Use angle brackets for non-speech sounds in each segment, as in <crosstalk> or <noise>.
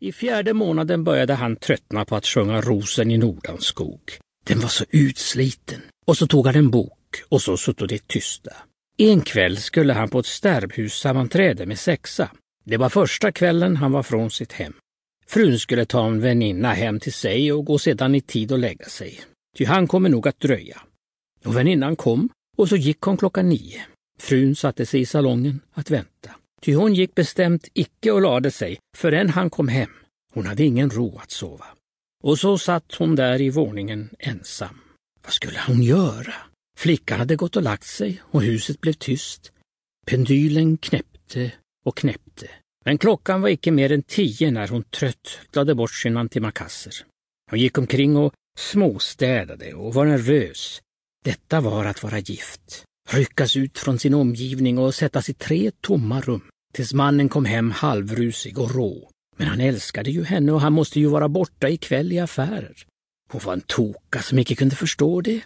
I fjärde månaden började han tröttna på att sjunga Rosen i Nordanskog. Den var så utsliten. Och så tog han en bok och så suttit det tysta. En kväll skulle han på ett stärbhussammanträde med sexa. Det var första kvällen han var från sitt hem. Frun skulle ta en väninna hem till sig och gå sedan i tid och lägga sig. Ty han kommer nog att dröja. Och väninnan kom och så gick hon klockan nio. Frun satte sig i salongen att vänta. Ty hon gick bestämt icke och lade sig förrän han kom hem. Hon hade ingen ro att sova. Och så satt hon där i våningen ensam. Vad skulle hon göra? Flickan hade gått och lagt sig och huset blev tyst. Pendylen knäppte och knäppte. Men klockan var icke mer än tio när hon trött lade bort sin antimakasser. Hon gick omkring och småstädade och var nervös. Detta var att vara gift. Ryckas ut från sin omgivning och sättas i tre tomma rum. Tills mannen kom hem halvrusig och rå. Men han älskade ju henne och han måste ju vara borta ikväll i affärer. Hon var en toka som icke kunde förstå det.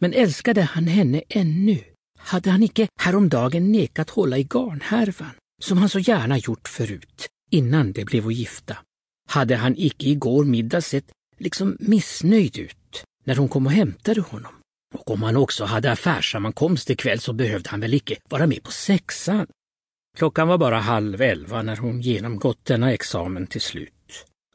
Men älskade han henne ännu? Hade han icke häromdagen nekat hålla i garnhärvan, som han så gärna gjort förut, innan de blev gifta? Hade han icke igår middag sett liksom missnöjd ut när hon kom och hämtade honom? Och om han också hade affärssammankomst ikväll så behövde han väl icke vara med på sexan? Klockan var bara halv elva när hon genomgått denna examen till slut.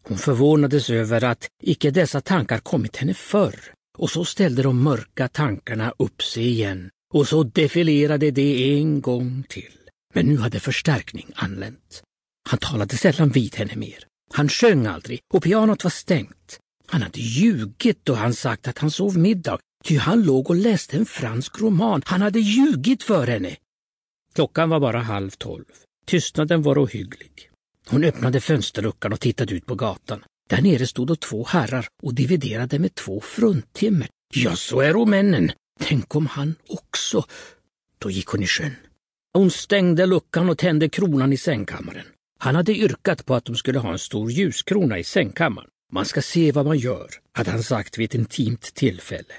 Hon förvånades över att icke dessa tankar kommit henne förr. Och så ställde de mörka tankarna upp sig igen och så defilerade det en gång till. Men nu hade förstärkning anlänt. Han talade sällan vid henne mer. Han sjöng aldrig och pianot var stängt. Han hade ljugit då han sagt att han sov middag, ty han låg och läste en fransk roman. Han hade ljugit för henne. Klockan var bara halv tolv. Tystnaden var ohygglig. Hon öppnade fönsterluckan och tittade ut på gatan. Där nere stod då två herrar och dividerade med två fruntimmer. Ja, så är romännen. Tänk om han också. Då gick hon i sjön. Hon stängde luckan och tände kronan i sängkammaren. Han hade yrkat på att de skulle ha en stor ljuskrona i sängkammaren. Man ska se vad man gör, hade han sagt vid ett intimt tillfälle.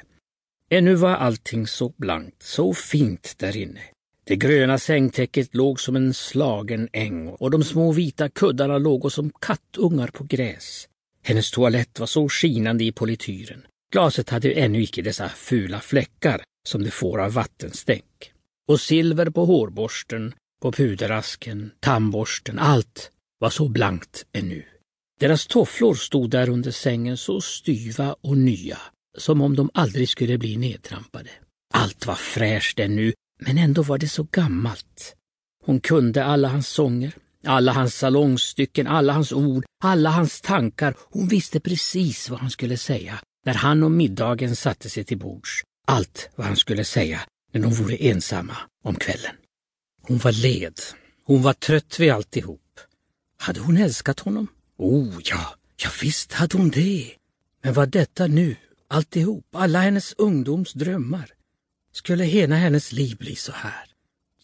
Ännu var allting så blankt, så fint där inne. Det gröna sängtäcket låg som en slagen äng och de små vita kuddarna låg som kattungar på gräs. Hennes toalett var så skinande i polityren. Glaset hade ännu icke dessa fula fläckar som det får av vattenstänk. Och silver på hårborsten, på puderasken, tandborsten, allt var så blankt ännu. Deras tofflor stod där under sängen så styva och nya, som om de aldrig skulle bli nedtrampade. Allt var fräscht ännu, men ändå var det så gammalt. Hon kunde alla hans sånger, alla hans salongstycken, alla hans ord, alla hans tankar. Hon visste precis vad han skulle säga när han om middagen satte sig till bords. Allt vad han skulle säga när de vore ensamma om kvällen. Hon var led. Hon var trött vid alltihop. Hade hon älskat honom? Oh ja, ja visst hade hon det. Men var detta nu, alltihop, alla hennes ungdoms drömmar? Skulle hela hennes liv bli så här?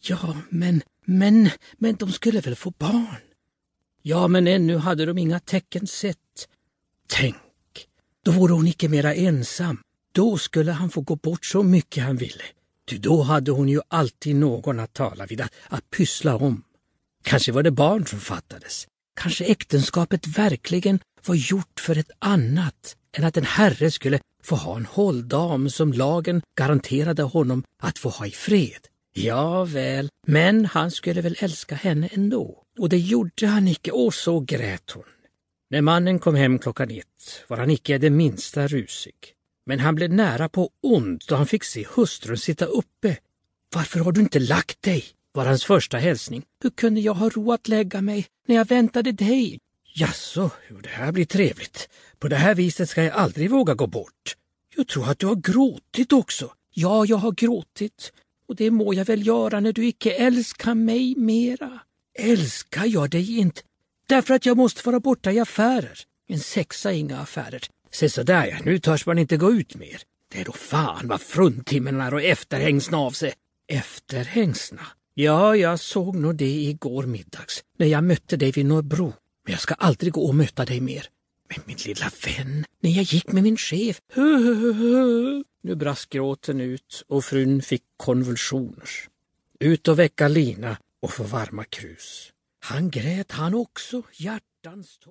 Ja, men, men, men de skulle väl få barn? Ja, men ännu hade de inga tecken sett. Tänk, då vore hon icke mera ensam. Då skulle han få gå bort så mycket han ville. Ty då hade hon ju alltid någon att tala vid, att, att pyssla om. Kanske var det barn som fattades. Kanske äktenskapet verkligen var gjort för ett annat än att en herre skulle få ha en hålldam som lagen garanterade honom att få ha i fred. Ja väl, men han skulle väl älska henne ändå. Och det gjorde han icke, och så grät hon. När mannen kom hem klockan ett var han icke det minsta rusig. Men han blev nära på ond då han fick se hustrun sitta uppe. Varför har du inte lagt dig? Var hans första hälsning. Hur kunde jag ha ro att lägga mig när jag väntade dig? Jaså, det här blir trevligt. På det här viset ska jag aldrig våga gå bort. Jag tror att du har gråtit också. Ja, jag har gråtit. Och det må jag väl göra när du icke älskar mig mera. Älskar jag dig inte? Därför att jag måste vara borta i affärer. En sexa inga affärer. Se så där ja, nu törs man inte gå ut mer. Det är då fan vad fruntimmerna och efterhängsna av sig. Efterhängsna? Ja, jag såg nog det igår middags när jag mötte dig vid Norrbro. Men jag ska aldrig gå och möta dig mer. Men min lilla vän, när jag gick med min chef. <laughs> Nu brast gråten ut och frun fick konvulsioner. Ut och väcka Lina och få varma krus. Han grät han också, hjärtans tår.